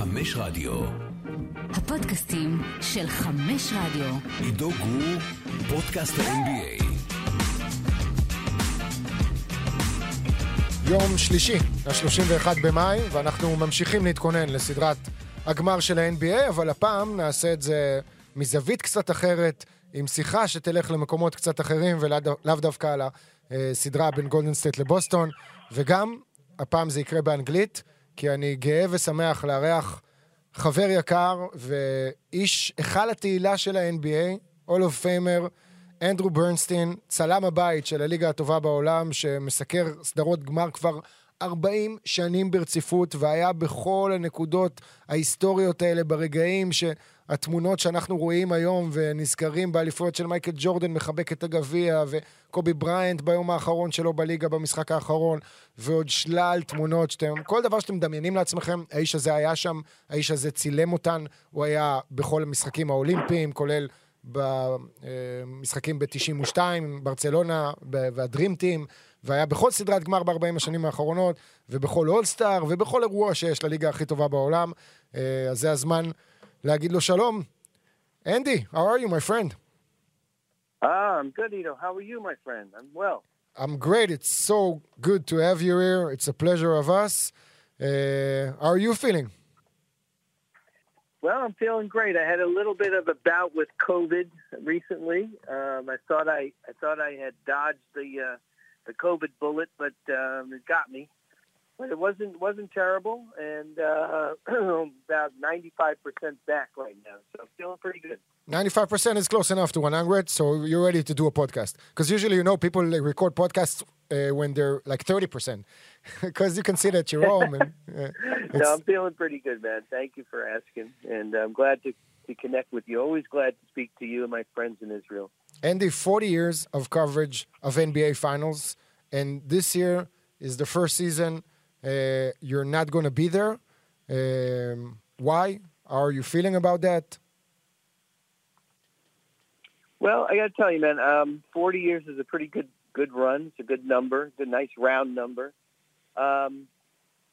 חמש רדיו. הפודקאסטים של חמש רדיו. עידו גור, פודקאסט ה-NBA. יום שלישי, ה-31 במאי, ואנחנו ממשיכים להתכונן לסדרת הגמר של ה-NBA, אבל הפעם נעשה את זה מזווית קצת אחרת, עם שיחה שתלך למקומות קצת אחרים, ולאו דווקא על הסדרה בין גולדן סטייט לבוסטון, וגם, הפעם זה יקרה באנגלית, כי אני גאה ושמח לארח חבר יקר ואיש היכל התהילה של ה-NBA, All of Famer, אנדרו ברנסטין, צלם הבית של הליגה הטובה בעולם, שמסקר סדרות גמר כבר 40 שנים ברציפות, והיה בכל הנקודות ההיסטוריות האלה, ברגעים שהתמונות שאנחנו רואים היום ונזכרים באליפויות של מייקל ג'ורדן מחבק את הגביע, וקובי בריינט ביום האחרון שלו בליגה במשחק האחרון, ועוד שלל תמונות שאתם, כל דבר שאתם מדמיינים לעצמכם, האיש הזה היה שם, האיש הזה צילם אותן, הוא היה בכל המשחקים האולימפיים, כולל במשחקים ב-92, ברצלונה והדרים טים, והיה בכל סדרת גמר ב-40 השנים האחרונות, ובכל אולסטאר, ובכל אירוע שיש לליגה הכי טובה בעולם. אז זה הזמן להגיד לו שלום. אנדי, how are you, my friend? Ah, I'm good, Ito. How are you, my friend? I'm well. I'm great. It's so good to have you here. It's a pleasure of us. Uh, how are you feeling? Well, I'm feeling great. I had a little bit of a bout with COVID recently. Um, I thought I, I thought I had dodged the uh, the COVID bullet, but um, it got me. But it wasn't wasn't terrible, and uh, about 95 percent back right now, so I'm feeling pretty good. 95% is close enough to 100, so you're ready to do a podcast. Because usually, you know, people like, record podcasts uh, when they're like 30%, because you can see that you're home. And, uh, no, I'm feeling pretty good, man. Thank you for asking, and I'm glad to, to connect with you. Always glad to speak to you and my friends in Israel. Andy, 40 years of coverage of NBA Finals, and this year is the first season uh, you're not going to be there. Um, why? How are you feeling about that? Well, I got to tell you, man, um, 40 years is a pretty good good run. It's a good number. It's a nice round number. Um,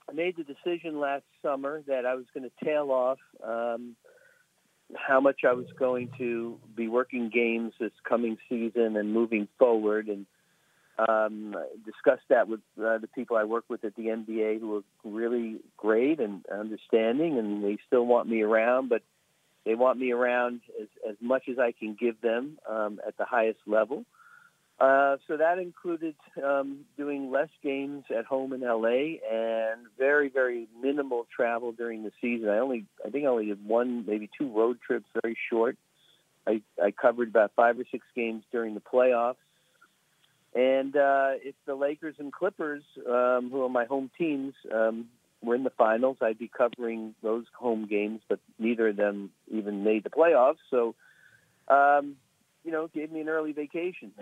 I made the decision last summer that I was going to tail off um, how much I was going to be working games this coming season and moving forward, and um, discussed that with uh, the people I work with at the NBA, who are really great and understanding, and they still want me around, but they want me around as, as much as I can give them um, at the highest level. Uh, so that included um, doing less games at home in LA and very, very minimal travel during the season. I only, I think, I only did one, maybe two road trips, very short. I, I covered about five or six games during the playoffs. And uh, if the Lakers and Clippers, um, who are my home teams, um, were in the finals, I'd be covering those home games, but neither of them even made the playoffs. So, um, you know, gave me an early vacation.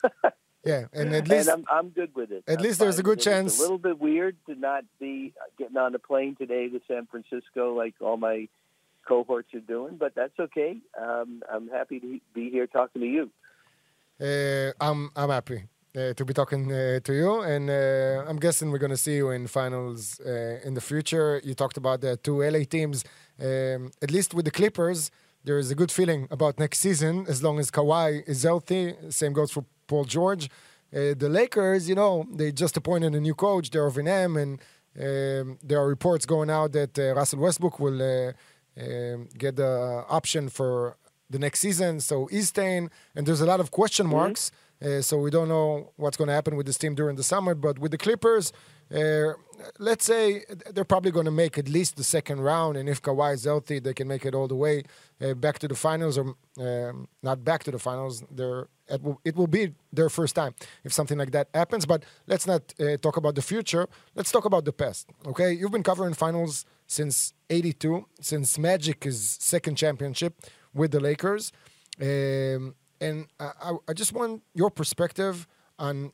yeah, and at least and I'm, I'm good with it. At I'm least there's a good chance. a little bit weird to not be getting on a plane today to San Francisco like all my cohorts are doing, but that's okay. Um, I'm happy to be here talking to you. Uh, I'm I'm happy to be talking uh, to you, and uh, I'm guessing we're going to see you in finals uh, in the future. You talked about the two LA teams. Um, at least with the Clippers, there is a good feeling about next season as long as Kawhi is healthy. Same goes for Paul George. Uh, the Lakers, you know, they just appointed a new coach, Darvin Ham, and um, there are reports going out that uh, Russell Westbrook will uh, um, get the option for the next season. So he's staying, and there's a lot of question marks. Uh, so we don't know what's going to happen with this team during the summer. But with the Clippers, uh, let's say they're probably going to make at least the second round. And if Kawhi is healthy, they can make it all the way uh, back to the finals, or um, not back to the finals. They're, it, will, it will be their first time if something like that happens. But let's not uh, talk about the future. Let's talk about the past. Okay, you've been covering finals since '82, since Magic's second championship with the Lakers. Um, and I, I just want your perspective on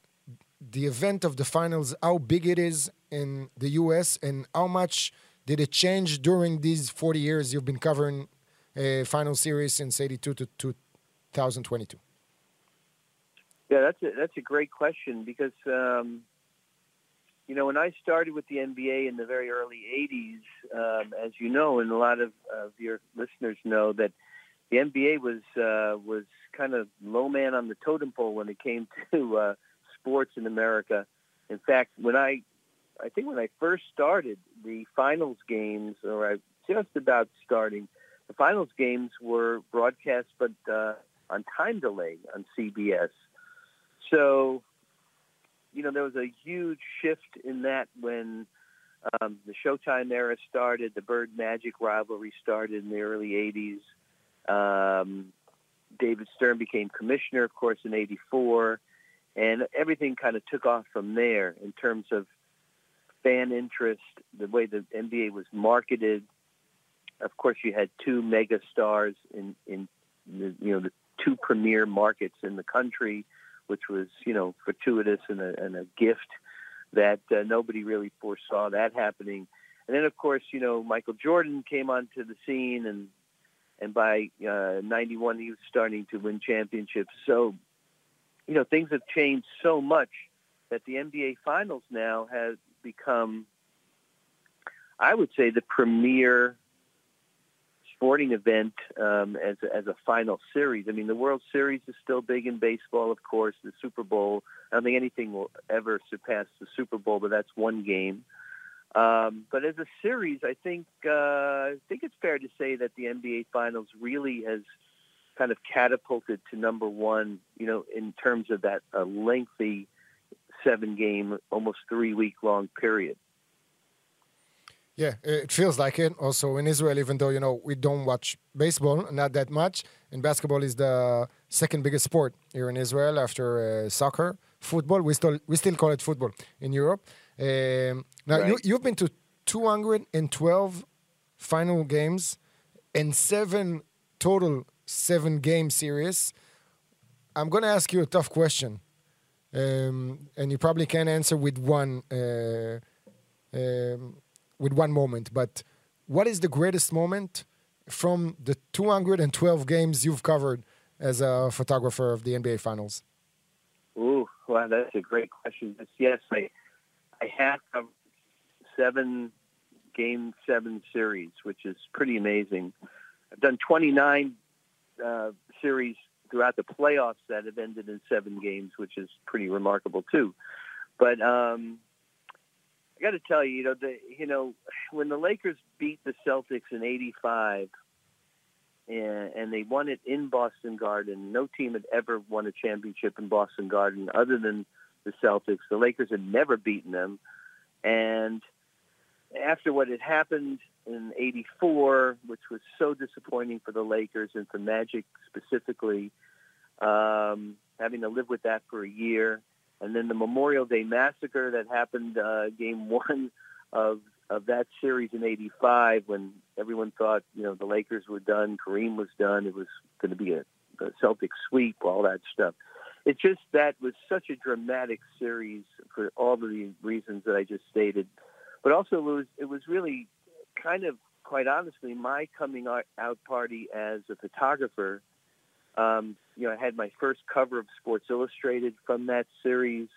the event of the finals, how big it is in the US, and how much did it change during these 40 years you've been covering a final series since 82 to 2022? Yeah, that's a, that's a great question because um, you know when I started with the NBA in the very early '80s, um, as you know, and a lot of, of your listeners know, that the NBA was uh, was kind of low man on the totem pole when it came to uh, sports in America. In fact, when I I think when I first started, the finals games, or I just about starting, the finals games were broadcast, but uh, on time delay on CBS. So, you know, there was a huge shift in that when um, the Showtime era started, the Bird Magic rivalry started in the early 80s. Um, David Stern became commissioner, of course, in 84. And everything kind of took off from there in terms of fan interest, the way the NBA was marketed. Of course, you had two mega stars in, in the, you know, the two premier markets in the country, which was, you know, fortuitous and a, and a gift that uh, nobody really foresaw that happening. And then, of course, you know, Michael Jordan came onto the scene, and and by uh, '91 he was starting to win championships. So, you know, things have changed so much that the NBA Finals now has become, I would say, the premier sporting event um, as, as a final series. I mean, the World Series is still big in baseball, of course. The Super Bowl, I don't think anything will ever surpass the Super Bowl, but that's one game. Um, but as a series, I think uh, I think it's fair to say that the NBA Finals really has kind of catapulted to number one. You know, in terms of that uh, lengthy seven-game, almost three-week-long period. Yeah, it feels like it. Also in Israel, even though you know we don't watch baseball, not that much, and basketball is the second biggest sport here in Israel after uh, soccer. Football, we still we still call it football in Europe. Um, now right. you you've been to 212 final games and seven total seven game series. I'm going to ask you a tough question, um, and you probably can answer with one. Uh, um, with one moment, but what is the greatest moment from the 212 games you've covered as a photographer of the NBA Finals? Ooh, well, that's a great question. Yes, I, I have seven game seven series, which is pretty amazing. I've done 29 uh, series throughout the playoffs that have ended in seven games, which is pretty remarkable too. But um, I got to tell you, you know, the you know when the Lakers beat the Celtics in '85, and, and they won it in Boston Garden. No team had ever won a championship in Boston Garden other than the Celtics. The Lakers had never beaten them, and after what had happened in '84, which was so disappointing for the Lakers and for Magic specifically, um, having to live with that for a year and then the Memorial Day massacre that happened uh, game one of of that series in '85 when everyone thought you know the Lakers were done, Kareem was done, it was going to be a, a Celtic sweep, all that stuff. It just that was such a dramatic series for all of the reasons that I just stated, but also it was it was really kind of quite honestly my coming out party as a photographer um, you know, I had my first cover of Sports Illustrated from that series.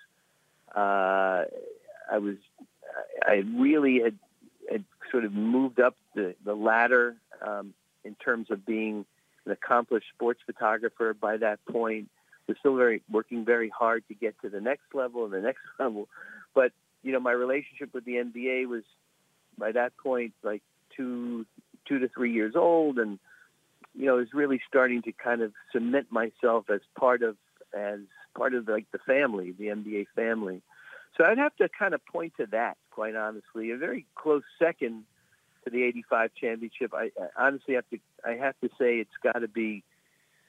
Uh, I was, I really had, had sort of moved up the, the ladder um, in terms of being an accomplished sports photographer by that point. Was still very working very hard to get to the next level and the next level, but you know my relationship with the NBA was by that point like two two to three years old, and you know, is really starting to kind of cement myself as part of as part of like the family, the NBA family. So I'd have to kind of point to that, quite honestly. A very close second to the '85 championship. I, I honestly have to I have to say it's got to be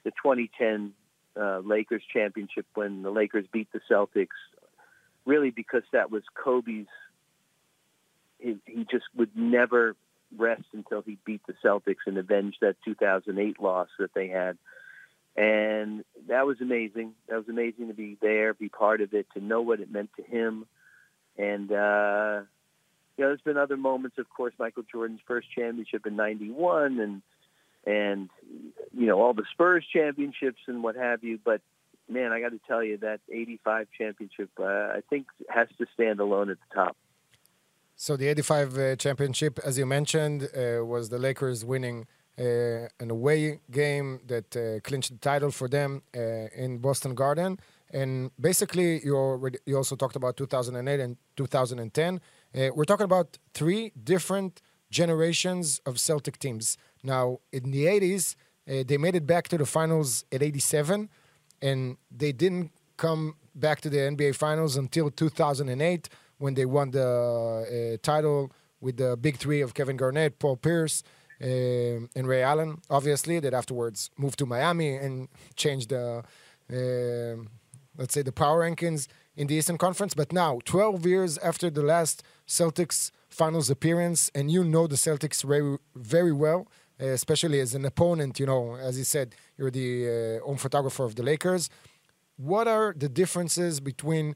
the 2010 uh, Lakers championship when the Lakers beat the Celtics. Really, because that was Kobe's. He, he just would never rest until he beat the Celtics and avenged that 2008 loss that they had. And that was amazing. That was amazing to be there, be part of it, to know what it meant to him. And, uh, you know, there's been other moments, of course, Michael Jordan's first championship in 91 and, and, you know, all the Spurs championships and what have you. But, man, I got to tell you that 85 championship, uh, I think has to stand alone at the top. So the 85 uh, championship, as you mentioned, uh, was the Lakers winning uh, an away game that uh, clinched the title for them uh, in Boston Garden. And basically, you already you also talked about 2008 and 2010. Uh, we're talking about three different generations of Celtic teams. Now, in the 80s, uh, they made it back to the finals at 87, and they didn't come back to the NBA finals until 2008 when they won the uh, title with the big three of Kevin Garnett, Paul Pierce, uh, and Ray Allen, obviously, that afterwards moved to Miami and changed the, uh, let's say, the power rankings in the Eastern Conference. But now, 12 years after the last Celtics finals appearance, and you know the Celtics very, very well, especially as an opponent, you know, as you said, you're the uh, home photographer of the Lakers. What are the differences between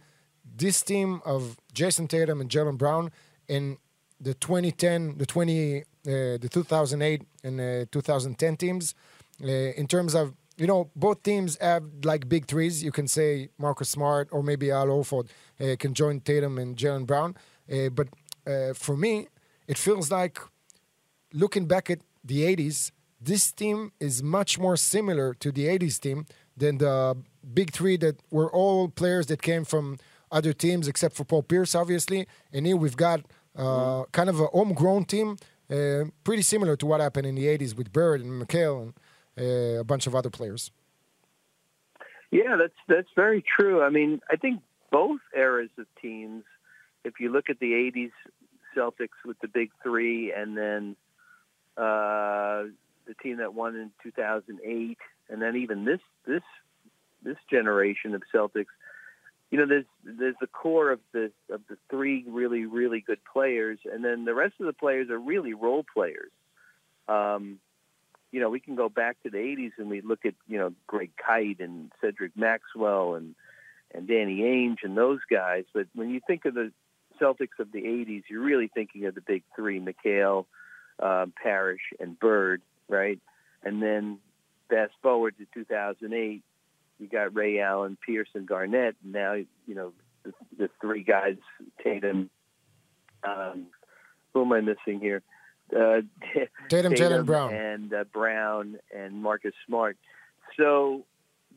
this team of Jayson Tatum and Jaylen Brown and the 2010, the 20, uh, the 2008 and uh, 2010 teams uh, in terms of you know both teams have like big threes. You can say Marcus Smart or maybe Al Horford uh, can join Tatum and Jaylen Brown, uh, but uh, for me, it feels like looking back at the 80s, this team is much more similar to the 80s team than the big three that were all players that came from other teams except for Paul Pierce, obviously. And here we've got uh, kind of a homegrown team, uh, pretty similar to what happened in the 80s with Bird and McHale and uh, a bunch of other players. Yeah, that's that's very true. I mean, I think both eras of teams, if you look at the 80s Celtics with the big three and then the team that won in 2008, and then even this this this generation of Celtics, you know, there's there's the core of the of the three really really good players, and then the rest of the players are really role players. Um, you know, we can go back to the '80s and we look at you know Greg Kite and Cedric Maxwell and and Danny Ainge and those guys, but when you think of the Celtics of the '80s, you're really thinking of the big three: McHale, um, Parish, and Bird, right? And then fast forward to 2008, you got Ray Allen, Pierce, and Garnett. And now, you know, the, the three guys, Tatum. Um, who am I missing here? Uh, Tatum, Jaylen Brown. and uh, Brown and Marcus Smart. So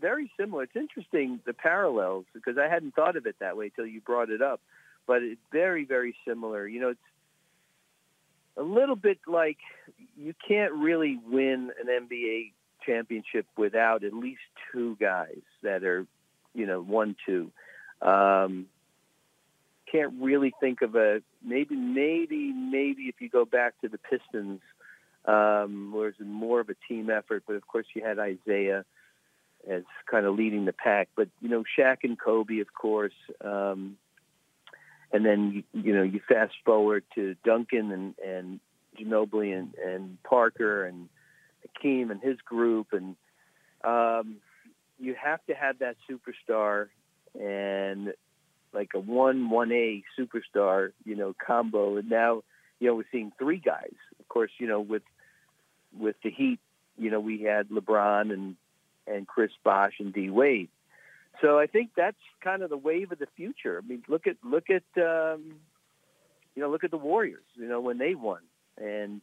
very similar. It's interesting the parallels because I hadn't thought of it that way till you brought it up. But it's very, very similar. You know, it's a little bit like you can't really win an NBA championship without at least two guys that are, you know, one two. Um, can't really think of a maybe maybe maybe if you go back to the Pistons, um, where it's more of a team effort. But of course, you had Isiah as kind of leading the pack. But you know, Shaq and Kobe, of course. Um, and then you know you fast forward to Duncan and and Ginobili and, and Parker and Hakeem and his group, and um, you have to have that superstar and like a one one A superstar, you know, combo. And now, you know, we're seeing three guys. Of course, you know, with with the Heat, you know, we had LeBron and and Chris Bosh and D Wade. So I think that's kind of the wave of the future. I mean, look at look at um, you know look at the Warriors. You know when they won, and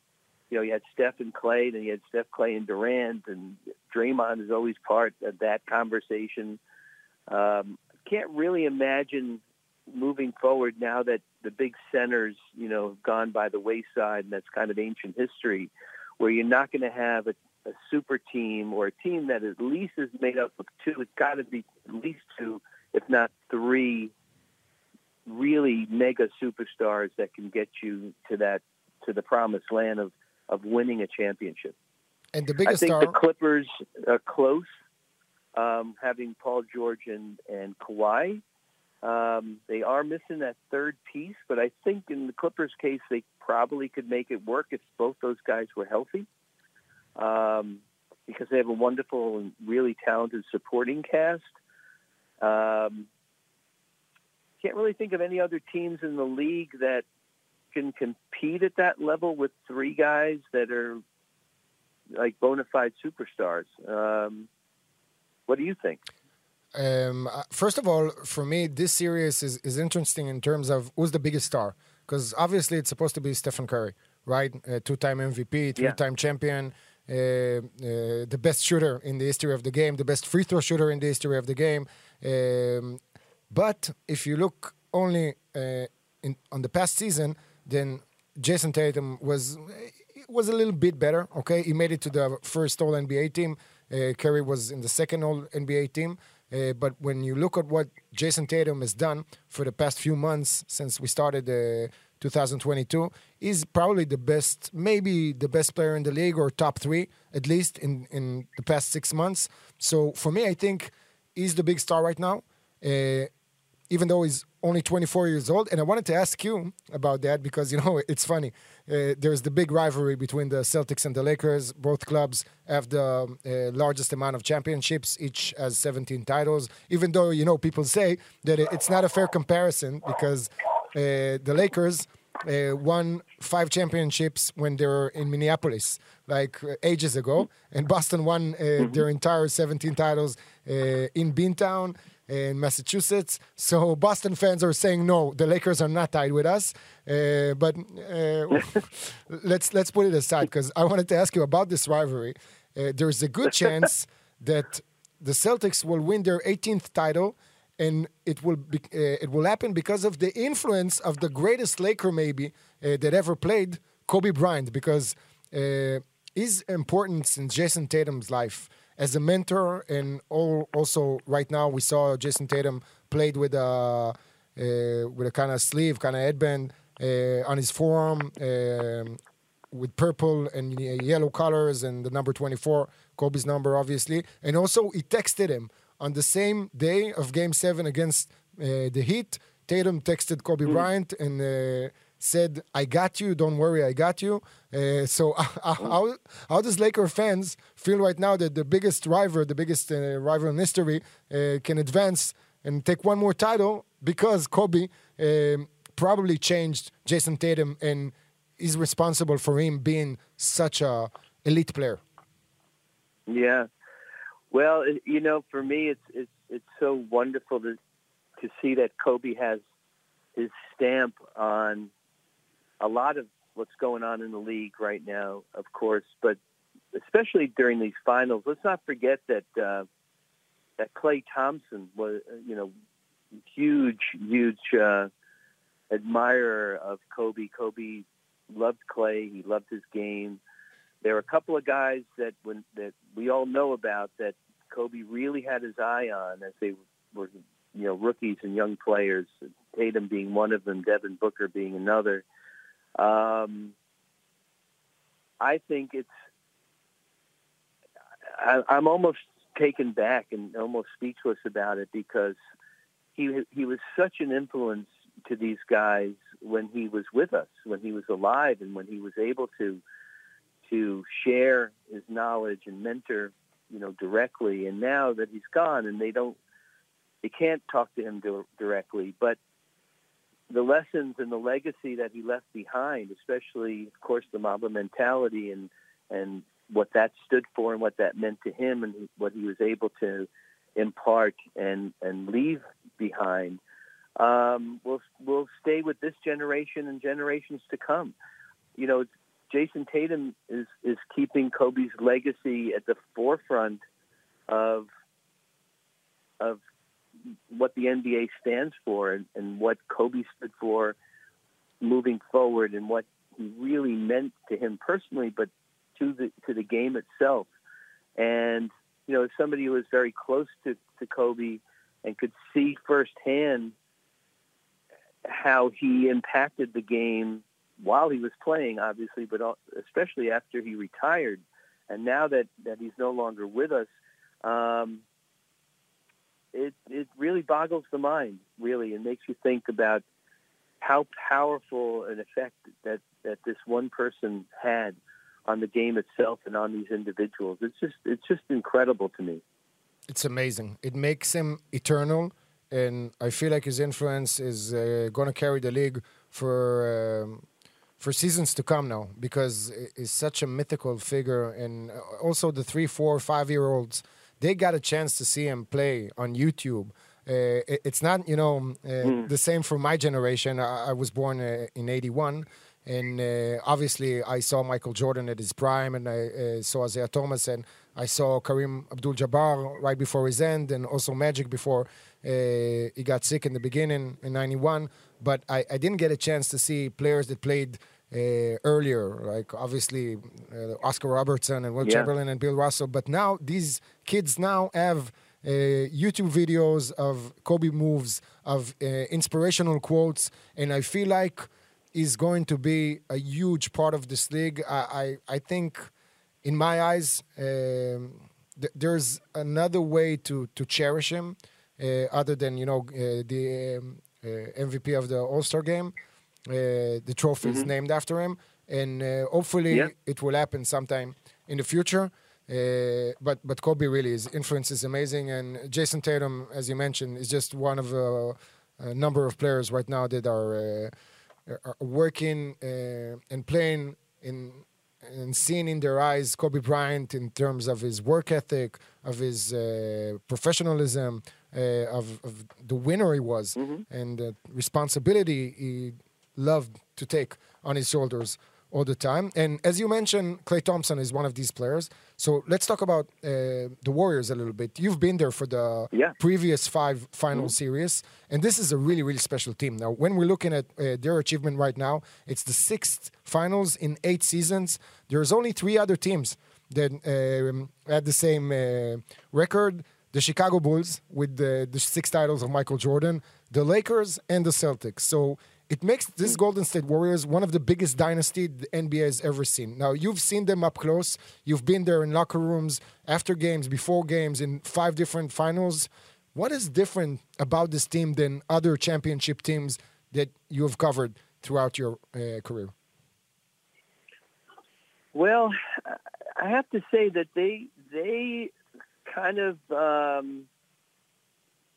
you know you had Steph and Klay, and you had Steph, Klay, and Durant, and Draymond is always part of that conversation. Um, can't really imagine moving forward now that the big centers, you know, have gone by the wayside, and that's kind of ancient history, where you're not going to have a a super team or a team that at least is made up of two. It's got to be at least two, if not three, really mega superstars that can get you to that to the promised land of of winning a championship. And the biggest I think star, the Clippers are close, um, having Paul George and and Kawhi. Um, they are missing that third piece, but I think in the Clippers' case, they probably could make it work if both those guys were healthy um, because they have a wonderful and really talented supporting cast. Um, can't really think of any other teams in the league that can compete at that level with three guys that are like bona fide superstars. Um, what do you think? um, uh, first of all, for me, this series is, is interesting in terms of who's the biggest star. because obviously it's supposed to be Stephen Curry, right? Uh, two-time MVP, three-time champion, uh, uh, the best shooter in the history of the game, the best free throw shooter in the history of the game. Um, but if you look only uh, in, on the past season, then Jayson Tatum was was a little bit better. Okay, he made it to the first All NBA team. Uh, Curry was in the second All NBA team. Uh, but when you look at what Jayson Tatum has done for the past few months since we started uh, 2022, he's probably the best, maybe the best player in the league or top three at least in in the past six months. So for me, I think he's the big star right now. Uh, even though he's only 24 years old. And I wanted to ask you about that because, you know, it's funny. Uh, there's the big rivalry between the Celtics and the Lakers. Both clubs have the uh, largest amount of championships, each has 17 titles, even though, you know, people say that it's not a fair comparison because the Lakers. Uh, won five championships when they were in Minneapolis, like uh, ages ago, and Boston won uh, mm-hmm. their entire 17 titles in Beantown in Massachusetts. So Boston fans are saying no, the Lakers are not tied with us. Uh, but uh, let's let's put it aside because I wanted to ask you about this rivalry. Uh, there's a good chance that the Celtics will win their 18th title, and it will be, uh, it will happen because of the influence of the greatest Laker maybe uh, that ever played, Kobe Bryant, because uh, his importance in Jayson Tatum's life as a mentor, and all, also right now we saw Jayson Tatum played with a uh, with a kind of sleeve, kind of headband uh, on his forearm um, with purple and yellow colors and the number 24, Kobe's number, obviously. And also, he texted him on the same day of Game Seven against uh, the Heat. Tatum texted Kobe mm. Bryant and uh, said, "I got you. Don't worry, I got you." Uh, so how how does Laker fans feel right now that the biggest rival, the biggest uh, rival in history, uh, can advance and take one more title because Kobe um, probably changed Jayson Tatum and is responsible for him being such a elite player. Yeah, well, you know, for me, it's it's it's so wonderful to to see that Kobe has his stamp on a lot of what's going on in the league right now, of course, but especially during these finals, let's not forget that uh, that Klay Thompson was, you know, huge, huge uh, admirer of Kobe. Kobe loved Klay. He loved his game. There are a couple of guys that when that we all know about that Kobe really had his eye on as they were, you know, rookies and young players. Tatum being one of them, Devin Booker being another. Um, I think it's. I, I'm almost taken back and almost speechless about it because he he was such an influence to these guys when he was with us, when he was alive, and when he was able to to share his knowledge and mentor, you know, directly. And now that he's gone, and they don't, they can't talk to him directly, but the lessons and the legacy that he left behind, especially, of course, the Mamba mentality and and what that stood for and what that meant to him and what he was able to impart and and leave behind, um, will will stay with this generation and generations to come. You know, Jayson Tatum is is keeping Kobe's legacy at the forefront of of what the NBA stands for and, and what Kobe stood for moving forward and what he really meant to him personally, but to the to the game itself. And you know, as somebody who was very close to, to Kobe and could see firsthand how he impacted the game while he was playing, obviously, but especially after he retired. And now that, that he's no longer with us, um, it it really boggles the mind, really, and makes you think about how powerful an effect that that this one person had on the game itself and on these individuals. It's just it's just incredible to me. It's amazing. It makes him eternal, and I feel like his influence is uh, going to carry the league for. Um, for seasons to come now, because he's such a mythical figure, and also the three, four, five year olds they got a chance to see him play on YouTube. Uh, it's not, you know, uh, Hmm. the same for my generation. I, I was born uh, in '81, and uh, obviously I saw Michael Jordan at his prime, and I uh, saw Isiah Thomas, and I saw Kareem Abdul-Jabbar right before his end, and also Magic before uh, he got sick in the beginning in '91. But I, I didn't get a chance to see players that played uh, earlier, like obviously uh, Oscar Robertson and Will Yeah. Chamberlain and Bill Russell. But now these kids now have uh, YouTube videos of Kobe moves, of uh, inspirational quotes, and I feel like is going to be a huge part of this league. I I, I think, in my eyes, um, th- there's another way to to cherish him, uh, other than you know uh, the um, uh, MVP of the All Star game. Uh, the trophy is named after him, and uh, hopefully Yeah. it will happen sometime in the future. Uh, but but Kobe really his influence is amazing, and Jayson Tatum, as you mentioned, is just one of uh, a number of players right now that are, uh, are working uh, and playing in and seeing in their eyes Kobe Bryant in terms of his work ethic, of his uh, professionalism, uh, of, of the winner he was, and the responsibility he loved to take on his shoulders all the time. And as you mentioned, Klay Thompson is one of these players. So let's talk about uh, the Warriors a little bit. You've been there for the Yeah. previous five final series, and this is a really, really special team. Now, when we're looking at uh, their achievement right now, it's the sixth finals in eight seasons. There's only three other teams that um, had the same uh, record the Chicago Bulls with the, the six titles of Michael Jordan, the Lakers, and the Celtics. So it makes this Golden State Warriors one of the biggest dynasty the NBA has ever seen. Now, you've seen them up close. You've been there in locker rooms, after games, before games, in five different finals. What is different about this team than other championship teams that you have covered throughout your uh, career? Well, I have to say that they they kind of um,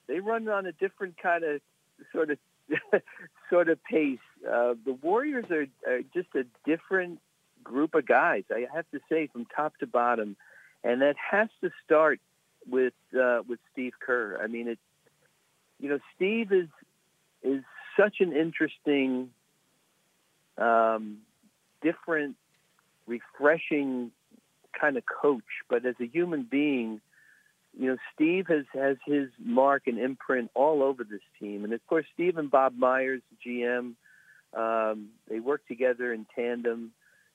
they run on a different kind of sort of sort of pace. Uh, the Warriors are, are just a different group of guys. I have to say, from top to bottom, and that has to start with uh, with Steve Kerr. I mean, it. You know, Steve is is such an interesting, um, different, refreshing kind of coach. But as a human being, you know, Steve has has his mark and imprint all over this team. And of course, Steve and Bob Myers, GM, um, they work together in tandem.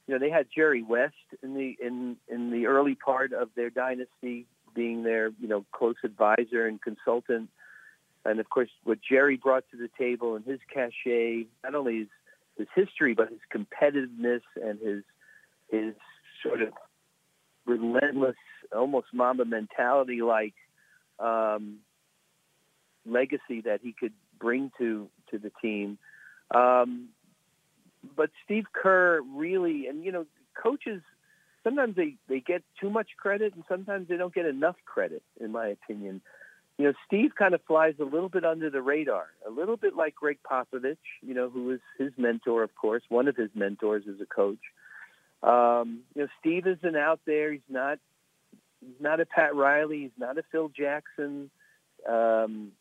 You know, they had Jerry West in the in in the early part of their dynasty, being their you know close advisor and consultant. And of course, what Jerry brought to the table and his cachet, not only his his history, but his competitiveness and his his sort of relentless, almost Mamba mentality like um, legacy that he could bring to to the team. Um, but Steve Kerr really, and you know, coaches sometimes they they get too much credit, and sometimes they don't get enough credit, in my opinion. You know, Steve kind of flies a little bit under the radar, a little bit like Gregg Popovich, you know, who was his mentor, of course, one of his mentors as a coach. Um, you know, Steve isn't out there. He's not. Not a Pat Riley. He's not a Phil Jackson. Um,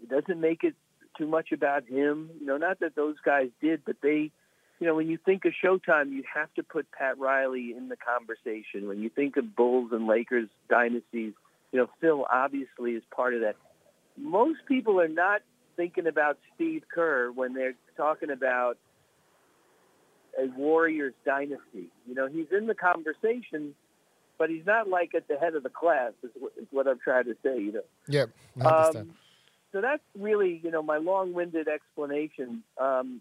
he doesn't make it too much about him. You know, not that those guys did, but they. You know, when you think of Showtime, you have to put Pat Riley in the conversation. When you think of Bulls and Lakers dynasties, you know, Phil obviously is part of that. Most people are not thinking about Steve Kerr when they're talking about a Warriors dynasty. You know, he's in the conversation, but he's not like at the head of the class. Is what, is what I'm trying to say. You know. Yeah, I understand. Um, so that's really, you know, my long-winded explanation. Um,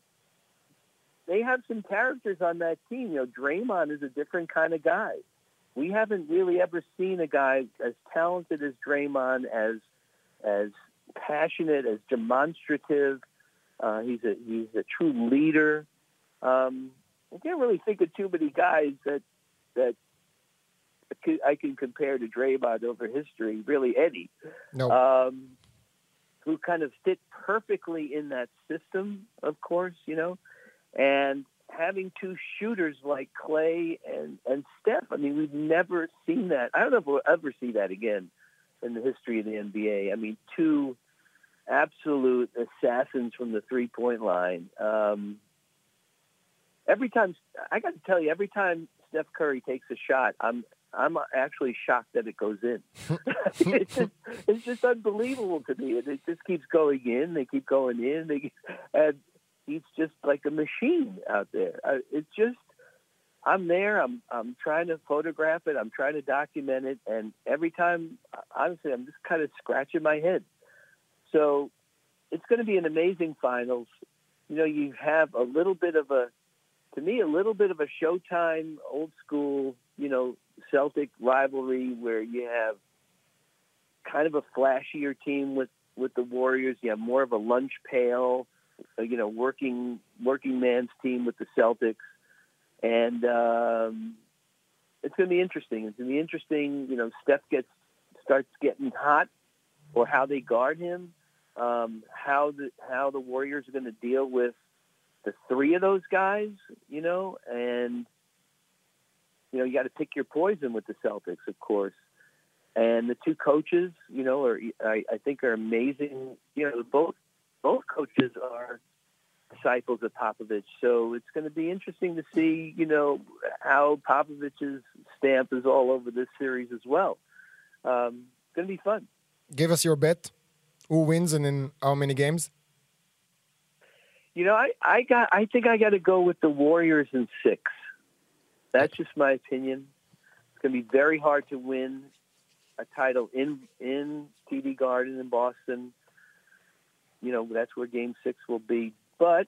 they have some characters on that team. You know, Draymond is a different kind of guy. We haven't really ever seen a guy as talented as Draymond, as as passionate, as demonstrative. Uh, he's a he's a true leader. Um, I can't really think of too many guys that that I can compare to Draymond over history. Really, any no, um, who kind of fit perfectly in that system, of course, you know, and having two shooters like Klay and, and Steph. I mean, we've never seen that. I don't know if we'll ever see that again in the history of the NBA. I mean, two absolute assassins from the three point line. Um, every time, I got to tell you, every time Steph Curry takes a shot, I'm I'm actually shocked that it goes in. it's, just, it's just unbelievable to me. It, it just keeps going in. They keep going in. They, and he's just like a machine out there. It's just I'm there. I'm I'm trying to photograph it. I'm trying to document it, and every time, honestly, I'm just kind of scratching my head. So it's going to be an amazing finals. You know, you have a little bit of a, to me, a little bit of a Showtime, old school, you know, Celtic rivalry where you have kind of a flashier team with with the Warriors. You have more of a lunch pail, uh, you know, working working man's team with the Celtics, and um, it's going to be interesting. It's going to be interesting. You know, Steph gets starts getting hot, or how they guard him, um, how the how the Warriors are going to deal with the three of those guys. You know, and you know, you got to pick your poison with the Celtics, of course. And the two coaches, you know, are I, I think are amazing. You know, both both coaches are disciples of Popovich, so it's going to be interesting to see, you know, how Popovich's stamp is all over this series as well. Um, it's going to be fun. Give us your bet. Who wins and in how many games? You know, I, I got I think I got to go with the Warriors in six. That's just my opinion. It's going to be very hard to win a title in in TD Garden in Boston. You know, that's where Game Six will be. But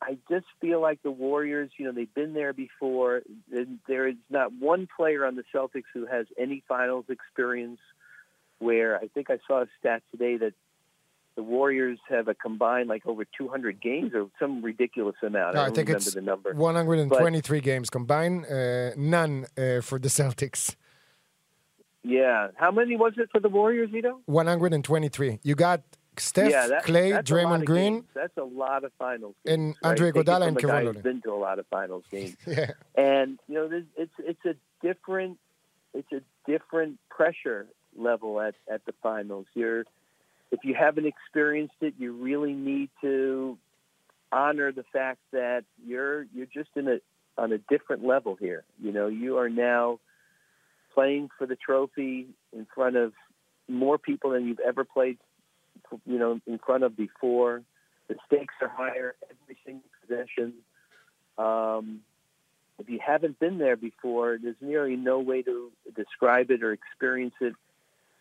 I just feel like the Warriors. You know, they've been there before. There is not one player on the Celtics who has any finals experience. Where I think I saw a stat today that the Warriors have a combined like over 200 games or some ridiculous amount. No, I, I think it's the number. 123 but, games combined, uh, none uh, for the Celtics. Yeah, how many was it for the Warriors, Vito? 123. You got Steph, yeah, that, Klay, Draymond Green. Games. That's a lot of finals. Games, and Andre right? Iguodala and Kevin Been to a lot of finals games. yeah. And you know, it's it's a different it's a different pressure level at at the finals. You're if you haven't experienced it, you really need to honor the fact that you're you're just in a on a different level here. You know, you are now playing for the trophy in front of more people than you've ever played you know in front of before. The stakes are higher every single possession. Um, if you haven't been there before, there's nearly no way to describe it or experience it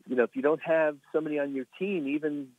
you know, if you don't have somebody on your team, even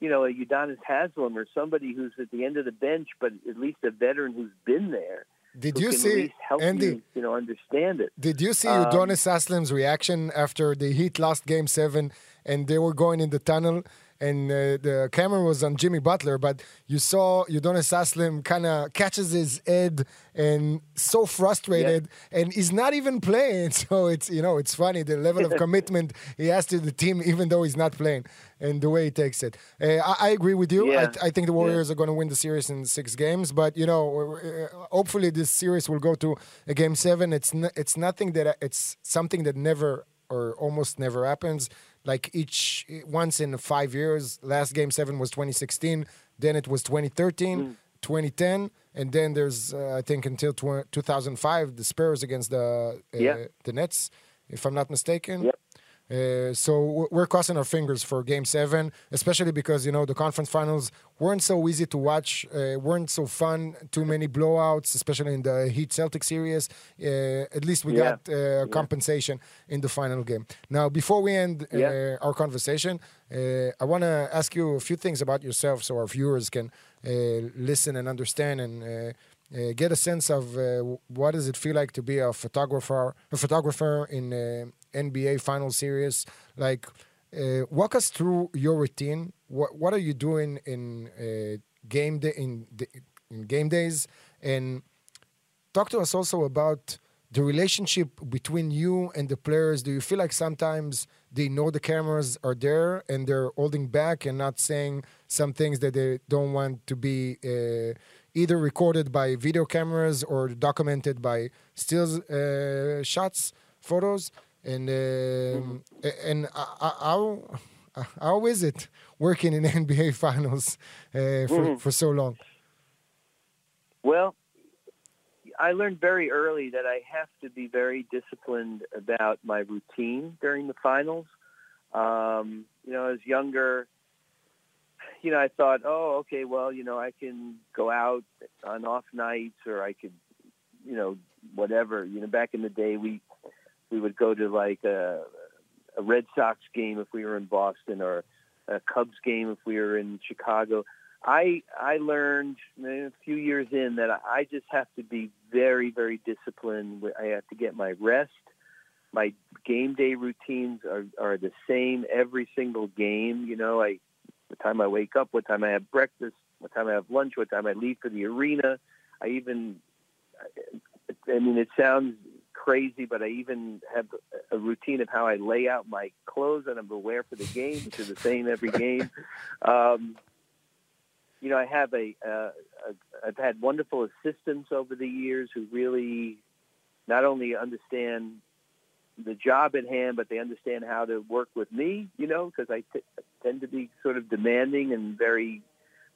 you know, a Udonis Haslem or somebody who's at the end of the bench, but at least a veteran who's been there. Did you see Andy? You, you, know, understand it. Did you see um, Udonis Haslem's reaction after the Heat lost Game Seven and they were going in the tunnel? And uh, the camera was on Jimmy Butler, but you saw Udonis Haslem kind of catches his head and so frustrated, yeah. and he's not even playing. So it's you know it's funny the level of commitment he has to the team, even though he's not playing, and the way he takes it. Uh, I, I, agree with you. Yeah. I, I, think the Warriors yeah. are going to win the series in six games, but you know uh, hopefully this series will go to a game seven. It's n- it's nothing that it's something that never or almost never happens like each once in five years. Last game seven was 2016, then it was 2013, mm. 2010, and then there's uh, I think until tw- 2005 the Spurs against the uh, yeah. the Nets, if I'm not mistaken. Yep. Uh, so we're crossing our fingers for Game Seven, especially because you know the conference finals weren't so easy to watch, uh, weren't so fun. Too many blowouts, especially in the Heat Celtic series. Uh, at least we yeah. got uh, yeah. compensation in the final game. Now, before we end uh, yeah. our conversation, I want to ask you a few things about yourself, so our viewers can listen and understand and. Uh, get a sense of uh, what does it feel like to be a photographer, a photographer in uh, NBA Final Series. Like, uh, walk us through your routine. What what are you doing in uh, game day in, in game days, and talk to us also about the relationship between you and the players. Do you feel like sometimes they know the cameras are there and they're holding back and not saying some things that they don't want to be uh, either recorded by video cameras or documented by still uh, shots, photos? And um, mm-hmm. and Uh, How is it working in NBA Finals uh, for, Mhm. for so long? Well, I learned very early that I have to be very disciplined about my routine during the finals. Um, you know, as younger, you know, I thought, oh, okay, well, you know, I can go out on off nights, or I could, you know, whatever. You know, back in the day, we we would go to like a, a Red Sox game if we were in Boston, or a Cubs game if we were in Chicago. I I learned a few years in that I just have to be very very disciplined. I have to get my rest. My game day routines are are the same every single game. You know, I what time I wake up, what time I have breakfast, what time I have lunch, what time I leave for the arena. I even I mean it sounds crazy, but I even have a routine of how I lay out my clothes that I'm going to wear for the game, which is the same every game. Um, you know, I have a, uh, a I've had wonderful assistants over the years who really not only understand the job at hand, but they understand how to work with me. You know, because I t- tend to be sort of demanding and very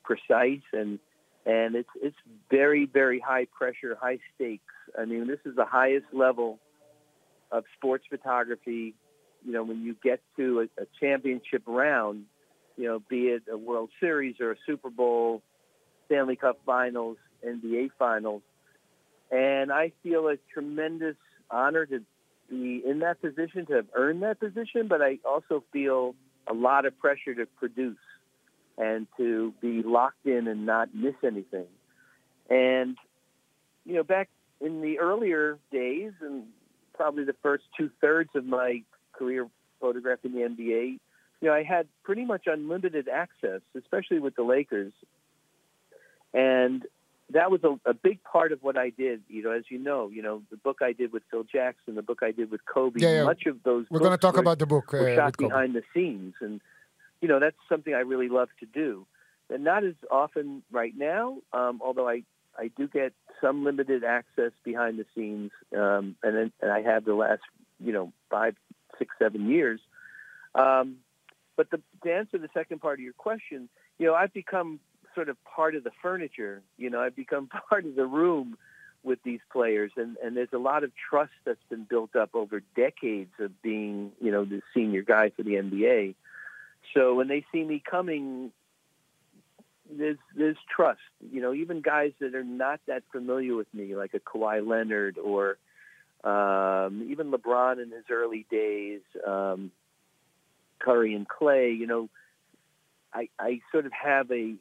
precise, and and it's it's very very high pressure, high stakes. I mean, this is the highest level of sports photography. You know, when you get to a, a championship round, you know, be it a World Series or a Super Bowl, Stanley Cup Finals, NBA Finals, and I feel a tremendous honor to be in that position, to have earned that position, but I also feel a lot of pressure to produce and to be locked in and not miss anything. And, you know, back in the earlier days and probably the first two thirds of my career photographing the NBA, you know, I had pretty much unlimited access, especially with the Lakers. And that was a, a big part of what I did. You know, as you know, you know, the book I did with Phil Jackson, the book I did with Kobe, Yeah, yeah. much of those We're going to talk were- about the book. Uh, were shot behind the scenes, and you know that's something I really love to do. And not as often right now, um, although I I do get some limited access behind the scenes, um, and then, and I have the last you know five, six, seven years. Um, but the, to answer the second part of your question, you know, I've become sort of part of the furniture. You know, I've become part of the room with these players, and, and there's a lot of trust that's been built up over decades of being, you know, the senior guy for the NBA. So when they see me coming, there's there's trust. You know, even guys that are not that familiar with me, like a Kawhi Leonard or um, even LeBron in his early days, um, Curry and Klay. You know, I I sort of have a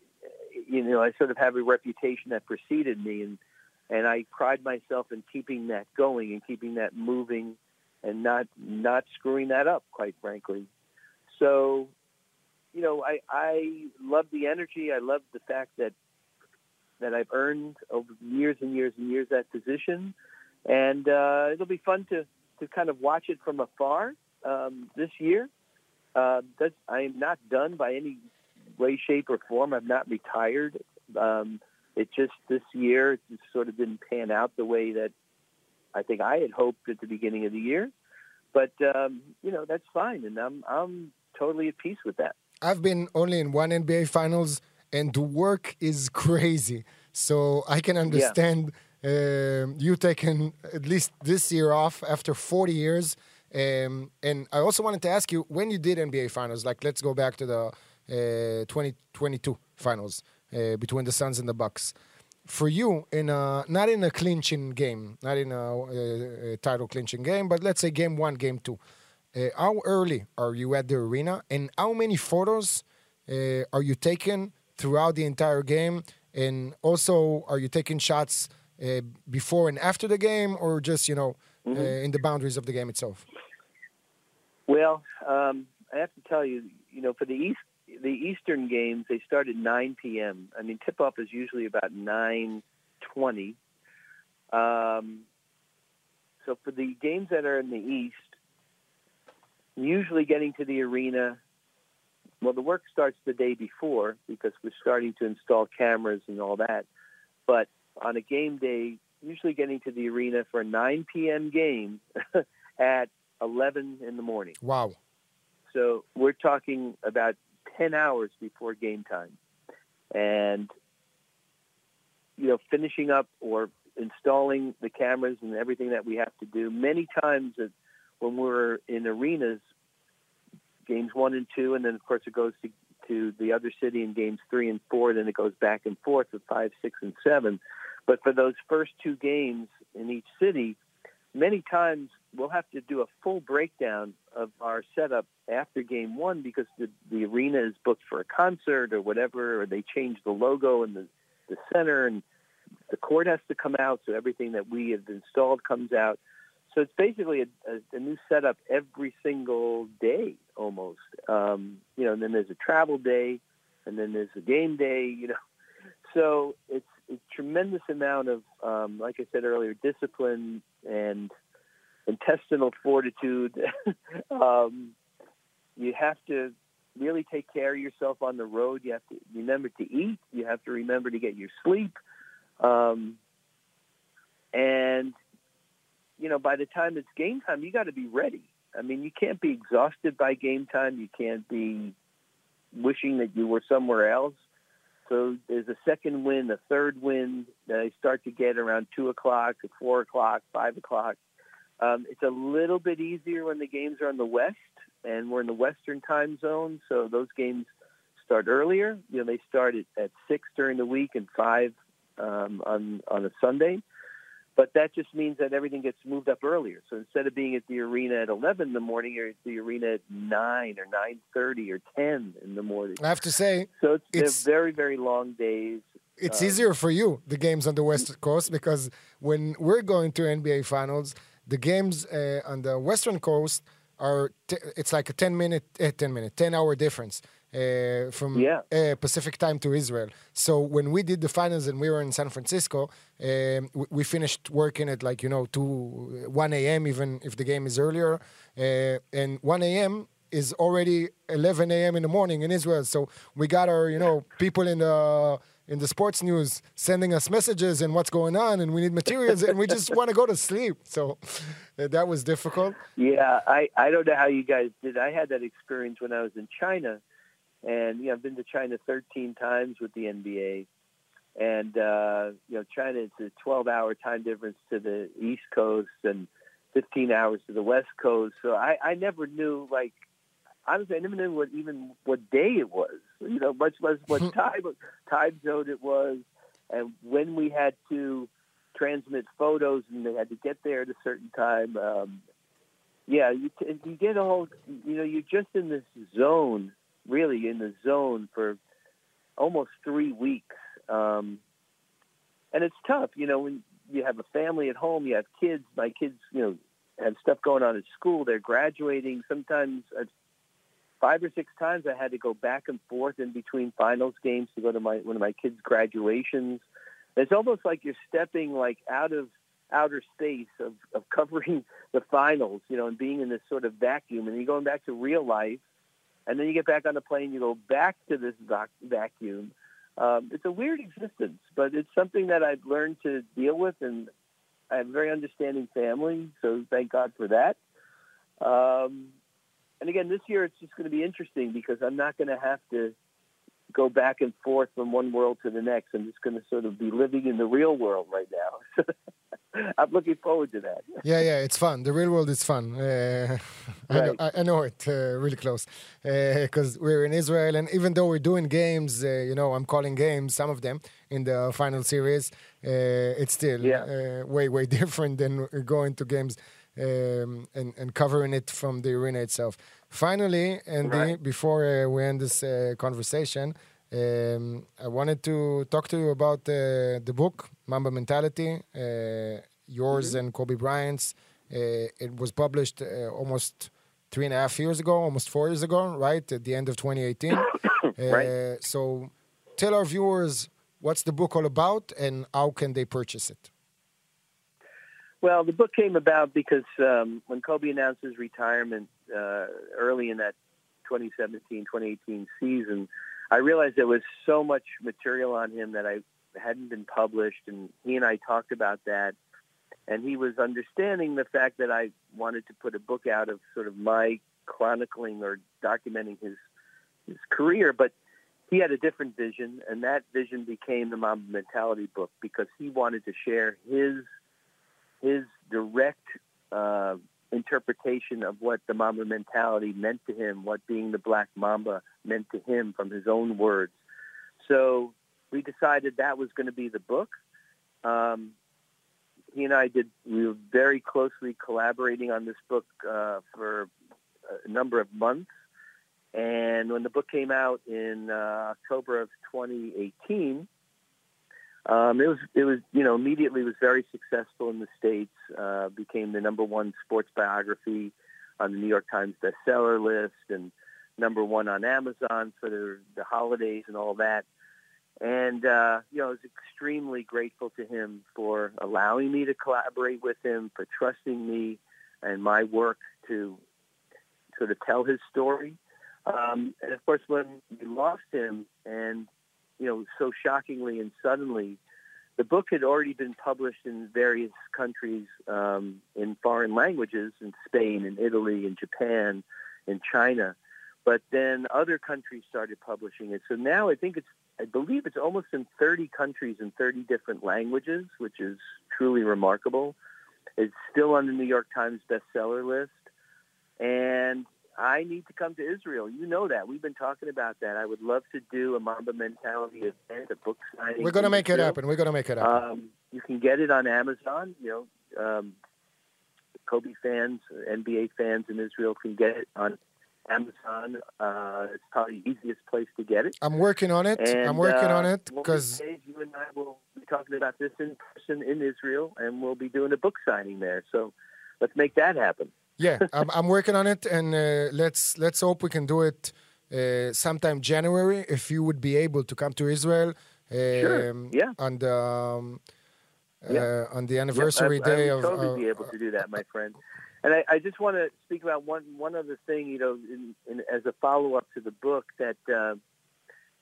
you know I sort of have a reputation that preceded me, and and I pride myself in keeping that going and keeping that moving, and not not screwing that up. Quite frankly, so you know, I, I love the energy. I love the fact that that I've earned over years and years and years that position, and uh, it'll be fun to to kind of watch it from afar um, this year. Uh, that's, I am not done by any way, shape, or form. I've not retired. Um, it just this year it just sort of didn't pan out the way that I think I had hoped at the beginning of the year. But um, you know that's fine, and I'm I'm totally at peace with that. I've been only in one NBA Finals, and the work is crazy. So I can understand um, you taking at least this year off after 40 years. Um, and I also wanted to ask you when you did NBA Finals, like let's go back to the uh, 2022 Finals uh, between the Suns and the Bucks. For you, in a, not in a clinching game, not in a, a, a title clinching game, but let's say game one, game two. Uh, how early are you at the arena, and how many photos uh, are you taking throughout the entire game? And also, are you taking shots uh, before and after the game, or just you know uh, in the boundaries of the game itself? Well, um, I have to tell you, you know, for the East, the Eastern games, they start at 9 p.m. I mean, tip-off is usually about 9:20. Um, so for the games that are in the East, usually getting to the arena. Well, the work starts the day before because we're starting to install cameras and all that. But on a game day, usually getting to the arena for a 9 p.m. game at 11 in the morning. Wow. So we're talking about 10 hours before game time. And, you know, finishing up or installing the cameras and everything that we have to do. Many times when we're in arenas, games one and two, and then of course it goes to, to the other city in games three and four, then it goes back and forth with five, six, and seven. But for those first two games in each city, many times we'll have to do a full breakdown of our setup after game one because the, the arena is booked for a concert or whatever, or they change the logo in the, the center and the court has to come out, so everything that we have installed comes out. So it's basically a, a, a new setup every single day almost. Um, you know, and then there's a travel day, and then there's a game day. You know, so it's a tremendous amount of, um, like I said earlier, discipline and intestinal fortitude. um, you have to really take care of yourself on the road. You have to remember to eat. You have to remember to get your sleep. Um, and, you know, by the time it's game time, you got to be ready. I mean, you can't be exhausted by game time. You can't be wishing that you were somewhere else. So there's a second wind, a third wind that I start to get around 2 o'clock, 4 o'clock, 5 o'clock. Um, it's a little bit easier when the games are on the west, and we're in the western time zone, so those games start earlier. You know, they start at, at 6 during the week and 5 um, on on a Sunday. But that just means that everything gets moved up earlier. So instead of being at the arena at 11 in the morning, you're at the arena at 9 or 9.30 or 10 in the morning. I have to say, so it's, it's very, very long days. It's um, easier for you, the games on the West Coast, because when we're going to NBA Finals, the games uh, on the Western Coast are, t- it's like a 10 minute, uh, 10 minute, 10 hour difference uh, from Yeah. uh, Pacific time to Israel. So when we did the finals and we were in San Francisco, um, we, we finished working at like you know two one a.m. even if the game is earlier, uh, and one a.m. is already 11 a.m. in the morning in Israel. So we got our you know people in the in the sports news sending us messages and what's going on and we need materials and we just want to go to sleep. So uh, that was difficult. Yeah, I, I don't know how you guys did. I had that experience when I was in China, and you know I've been to China 13 times with the NBA, and uh, you know China is a 12-hour time difference to the East Coast and 15 hours to the West Coast. So I, I never knew like honestly I never knew what even what day it was. You know, much less what time time zone it was, and when we had to transmit photos and they had to get there at a certain time. Um, yeah, you, you get a whole, you know, you're just in this zone, really in the zone for almost three weeks. Um, and it's tough, you know, when you have a family at home, you have kids, my kids, you know, have stuff going on at school, they're graduating. Sometimes I've, five or six times I had to go back and forth in between finals games to go to my one of my kids' graduations. It's almost like you're stepping like out of outer space of, of covering the finals, you know, and being in this sort of vacuum. And you're going back to real life, and then you get back on the plane, you go back to this vac- vacuum. Um, it's a weird existence, but it's something that I've learned to deal with, and I have a very understanding family, so thank God for that. Um, and again, this year it's just going to be interesting because I'm not going to have to go back and forth from one world to the next. I'm just going to sort of be living in the real world right now. I'm looking forward to that. Yeah, yeah, it's fun. The real world is fun. Uh, I, know, I, I know it uh, really close because we're in Israel, and even though we're doing games, uh, you know, I'm calling games some of them in the final series. Uh, it's still Yeah. uh, way, way different than going to games um, and and covering it from the arena itself. Finally, Andy, Right. before uh, we end this uh, conversation, um, I wanted to talk to you about uh, the book Mamba Mentality, uh, yours and Kobe Bryant's. Uh, it was published uh, almost three and a half years ago, almost four years ago, right at the end of 2018. Right. Uh, so, tell our viewers what's the book all about and how can they purchase it. Well, the book came about because um, when Kobe announced his retirement uh, early in that 2017-2018 season, I realized there was so much material on him that I hadn't been published, and he and I talked about that. And he was understanding the fact that I wanted to put a book out of sort of my chronicling or documenting his his career, but he had a different vision, and that vision became the Mamba Mentality book because he wanted to share his his direct uh, interpretation of what the Mamba mentality meant to him, what being the Black Mamba meant to him from his own words. So we decided that was going to be the book. Um, he and I did. We were very closely collaborating on this book uh, for a number of months. And when the book came out in uh, October of 2018, um, it was it was you know immediately was very successful in the states. Uh, became the number one sports biography on the New York Times bestseller list, and number one on Amazon for the, the holidays and all that. And uh, you know, I was extremely grateful to him for allowing me to collaborate with him, for trusting me and my work to sort of tell his story. Um, and of course, when we lost him, and you know, so shockingly and suddenly, the book had already been published in various countries um, in foreign languages, in Spain, in Italy, in Japan, in China. But then other countries started publishing it. So now I think it's, I believe it's almost in 30 countries in 30 different languages, which is truly remarkable. It's still on the New York Times bestseller list. And I need to come to Israel. You know that. We've been talking about that. I would love to do a Mamba Mentality event, a book signing. We're going to make it happen. We're going to make it happen. Um, you can get it on Amazon. You know, um, Kobe fans, NBA fans in Israel can get it on Amazon. Uh, it's probably the easiest place to get it. I'm working on it. And, I'm working uh, on it because you and I will be talking about this in person in Israel, and we'll be doing a book signing there. So let's make that happen. Yeah, I'm, I'm working on it, and uh, let's let's hope we can do it uh, sometime January. If you would be able to come to Israel, um, Sure, yeah. on the um, Yeah. uh, on the Yep, anniversary I, day I would of. totally uh, be able to do that, my friend. And I, I just want to speak about one one other thing, you know, in, in, as a follow up to the book that uh,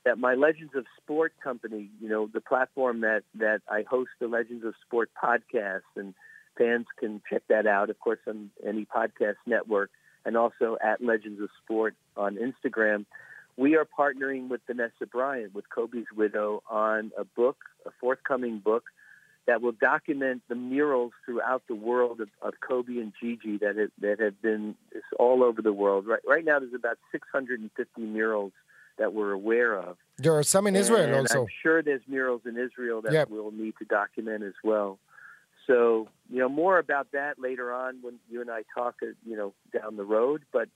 that my Legends of Sport company, you know, the platform that that I host the Legends of Sport podcast, and fans can check that out, of course, on any podcast network, and also at Legends of Sport on Instagram. We are partnering with Vanessa Bryant, with Kobe's widow, on a book, a forthcoming book that will document the murals throughout the world of, of Kobe and Gigi that have, that have been all over the world. Right, right now, there's about 650 murals that we're aware of. there are some in Israel and also. I'm sure there's murals in Israel that Yep. we'll need to document as well. So, you know, more about that later on when you and I talk, uh, you know, down the road. But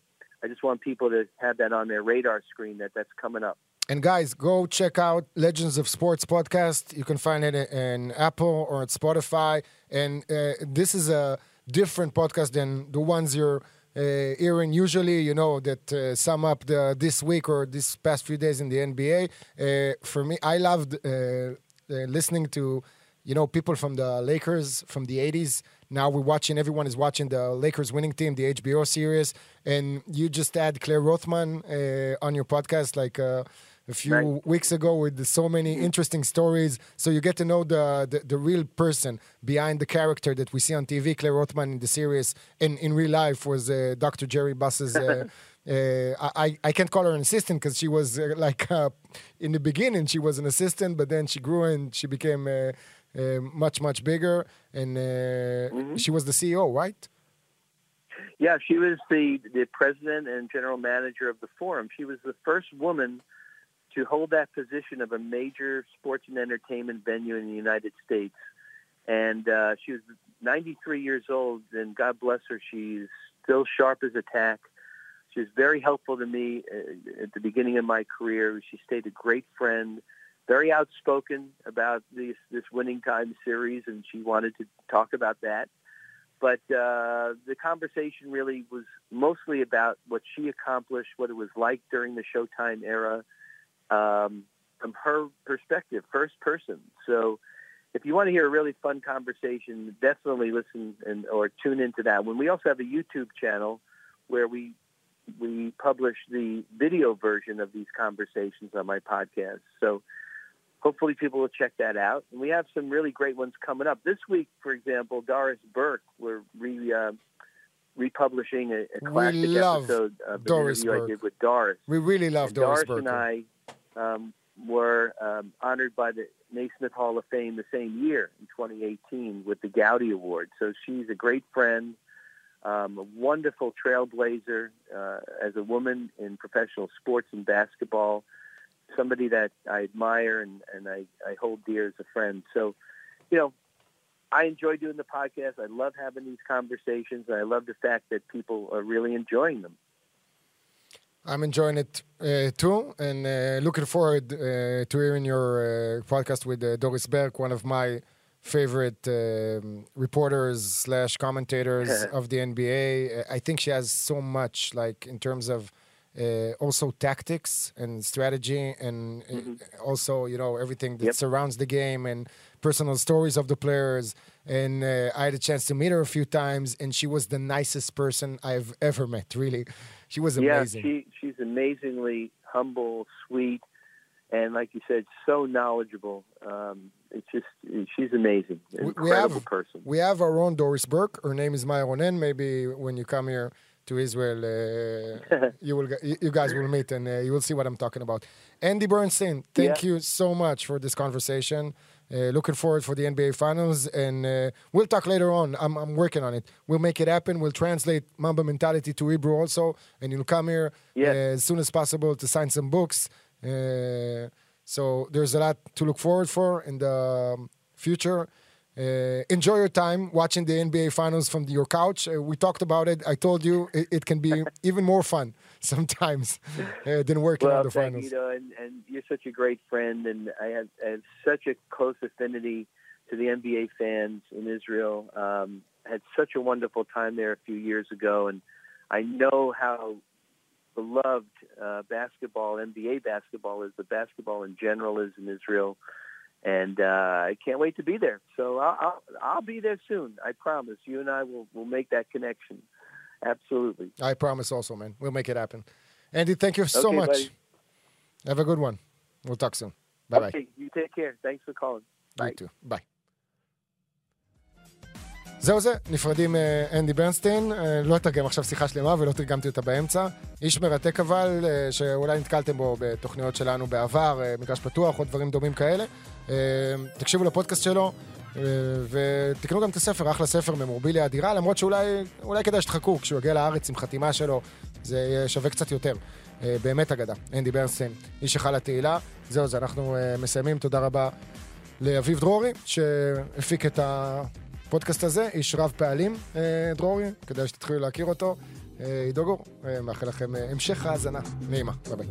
I just want people to have that on their radar screen that that's coming up. And guys, go check out Legends of Sports podcast. You can find it in Apple or at Spotify. And uh, this is a different podcast than the ones you're uh, hearing usually. You know that uh, sum up the this week or this past few days in the NBA. Uh, for me, I loved uh, listening to you know people from the Lakers from the '80s. Now we're watching. Everyone is watching the Lakers winning team, the HBO series, and you just had Claire Rothman uh, on your podcast like. Uh, a few Right. weeks ago with so many interesting stories. So you get to know the, the, the real person behind the character that we see on TV. Claire Rothman in the series and in real life was uh, Dr. Jerry Buss's. Uh, uh, I, I can't call her an assistant because she was uh, like uh, in the beginning she was an assistant, but then she grew and she became uh, much much bigger, and uh, she was the CEO, right? Yeah, she was the, the president and general manager of the forum. She was the first woman to hold that position of a major sports and entertainment venue in the United States. And uh, she was 93 years old, and God bless her, she's still sharp as a tack. She was very helpful to me uh, at the beginning of my career. She stayed a great friend, very outspoken about this this winning time series, and she wanted to talk about that but uh, the conversation really was mostly about what she accomplished, what it was like during the Showtime era, um, from her perspective, first person. So, if you want to hear a really fun conversation, definitely listen and or tune into that When We also have a YouTube channel where we we publish the video version of these conversations on my podcast. So hopefully people will check that out. And we have some really great ones coming up. This week, for example, Doris Burke, we're re, uh, republishing a, a classic love episode of an Doris interview Burke. I did with Doris. We really love And Doris Doris and I um, were um, honored by the Naismith Hall of Fame the same year in 2018 with the Gowdy Award. So she's a great friend, um, a wonderful trailblazer uh, as a woman in professional sports and basketball, somebody that I admire and, and I, I hold dear as a friend. So, you know, I enjoy doing the podcast. I love having these conversations, and I love the fact that people are really enjoying them. I'm enjoying it uh, too, and uh, looking forward uh, to hearing your uh, podcast with uh, Doris Burke, one of my favorite um, reporters slash commentators of the NBA. I think she has so much, like in terms of uh, also tactics and strategy, and uh, also you know everything that Yep. surrounds the game and personal stories of the players. And uh, I had a chance to meet her a few times, and she was the nicest person I've ever met. Really, she was amazing. Yeah, she she's amazingly humble, sweet, and like you said, so knowledgeable. Um, it's just she's amazing, we incredible have- person. We have our own Doris Burke. Her name is Maya Ronen. Maybe when you come here to Israel, uh, you will you you guys will meet and uh, you will see what I'm talking about. Andy Bernstein, thank Yeah. you so much for this conversation. Uh, looking forward for the NBA Finals, and uh, we'll talk later on. I'm, I'm working on it. We'll make it happen. We'll translate Mamba mentality to Hebrew also, and you'll come here Yeah. uh, as soon as possible to sign some books. Uh, so there's a lot to look forward for in the um, future. Uh, enjoy your time watching the NBA Finals from your couch. Uh, we talked about it. I told you it, it can be even more fun sometimes uh, than working Well, on the thank finals. you, know, and, and you're such a great friend, and I have, I have such a close affinity to the NBA fans in Israel. Um, had such a wonderful time there a few years ago, and I know how beloved uh, basketball, NBA basketball is, but basketball in general is in Israel. And uh, I can't wait to be there. So I'll, I'll, I'll be there soon. I promise. You and I will will make that connection. Absolutely. I promise also, man. We'll make it happen. Andy, thank you so Okay, much. buddy. Have a good one. We'll talk soon. Bye bye. Okay, you take care. Thanks for calling. You Bye. too. ביי. זהו זה, נפרדים מאנדי ברנסטיין, אה, לא אתרגם עכשיו שיחה שלמה ולא תרגמתי אותה באמצע. איש מרתק אבל, אה, שאולי נתקלתם בו בתוכניות שלנו בעבר, אה, מגרש פתוח או דברים דומים כאלה. אה, תקשיבו לפודקאסט שלו, אה, ותקנו גם את הספר, אחלה ספר, ממורביליה אדירה, למרות שאולי אולי כדאי שתחכו, כשהוא יגיע לארץ עם חתימה שלו, זה שווה קצת יותר. אה, באמת אגדה, אנדי ברנסטיין, איש היכל התהילה. זהו זה, אנחנו מסיימים, תודה רבה לאביב דרורי, שהפיק את הפודקאסט הזה, איש רב פעלים, דרורי, כדאי שתתחילו להכיר אותו. עידו גור, מאחל לכם המשך האזנה נעימה. ביי ביי.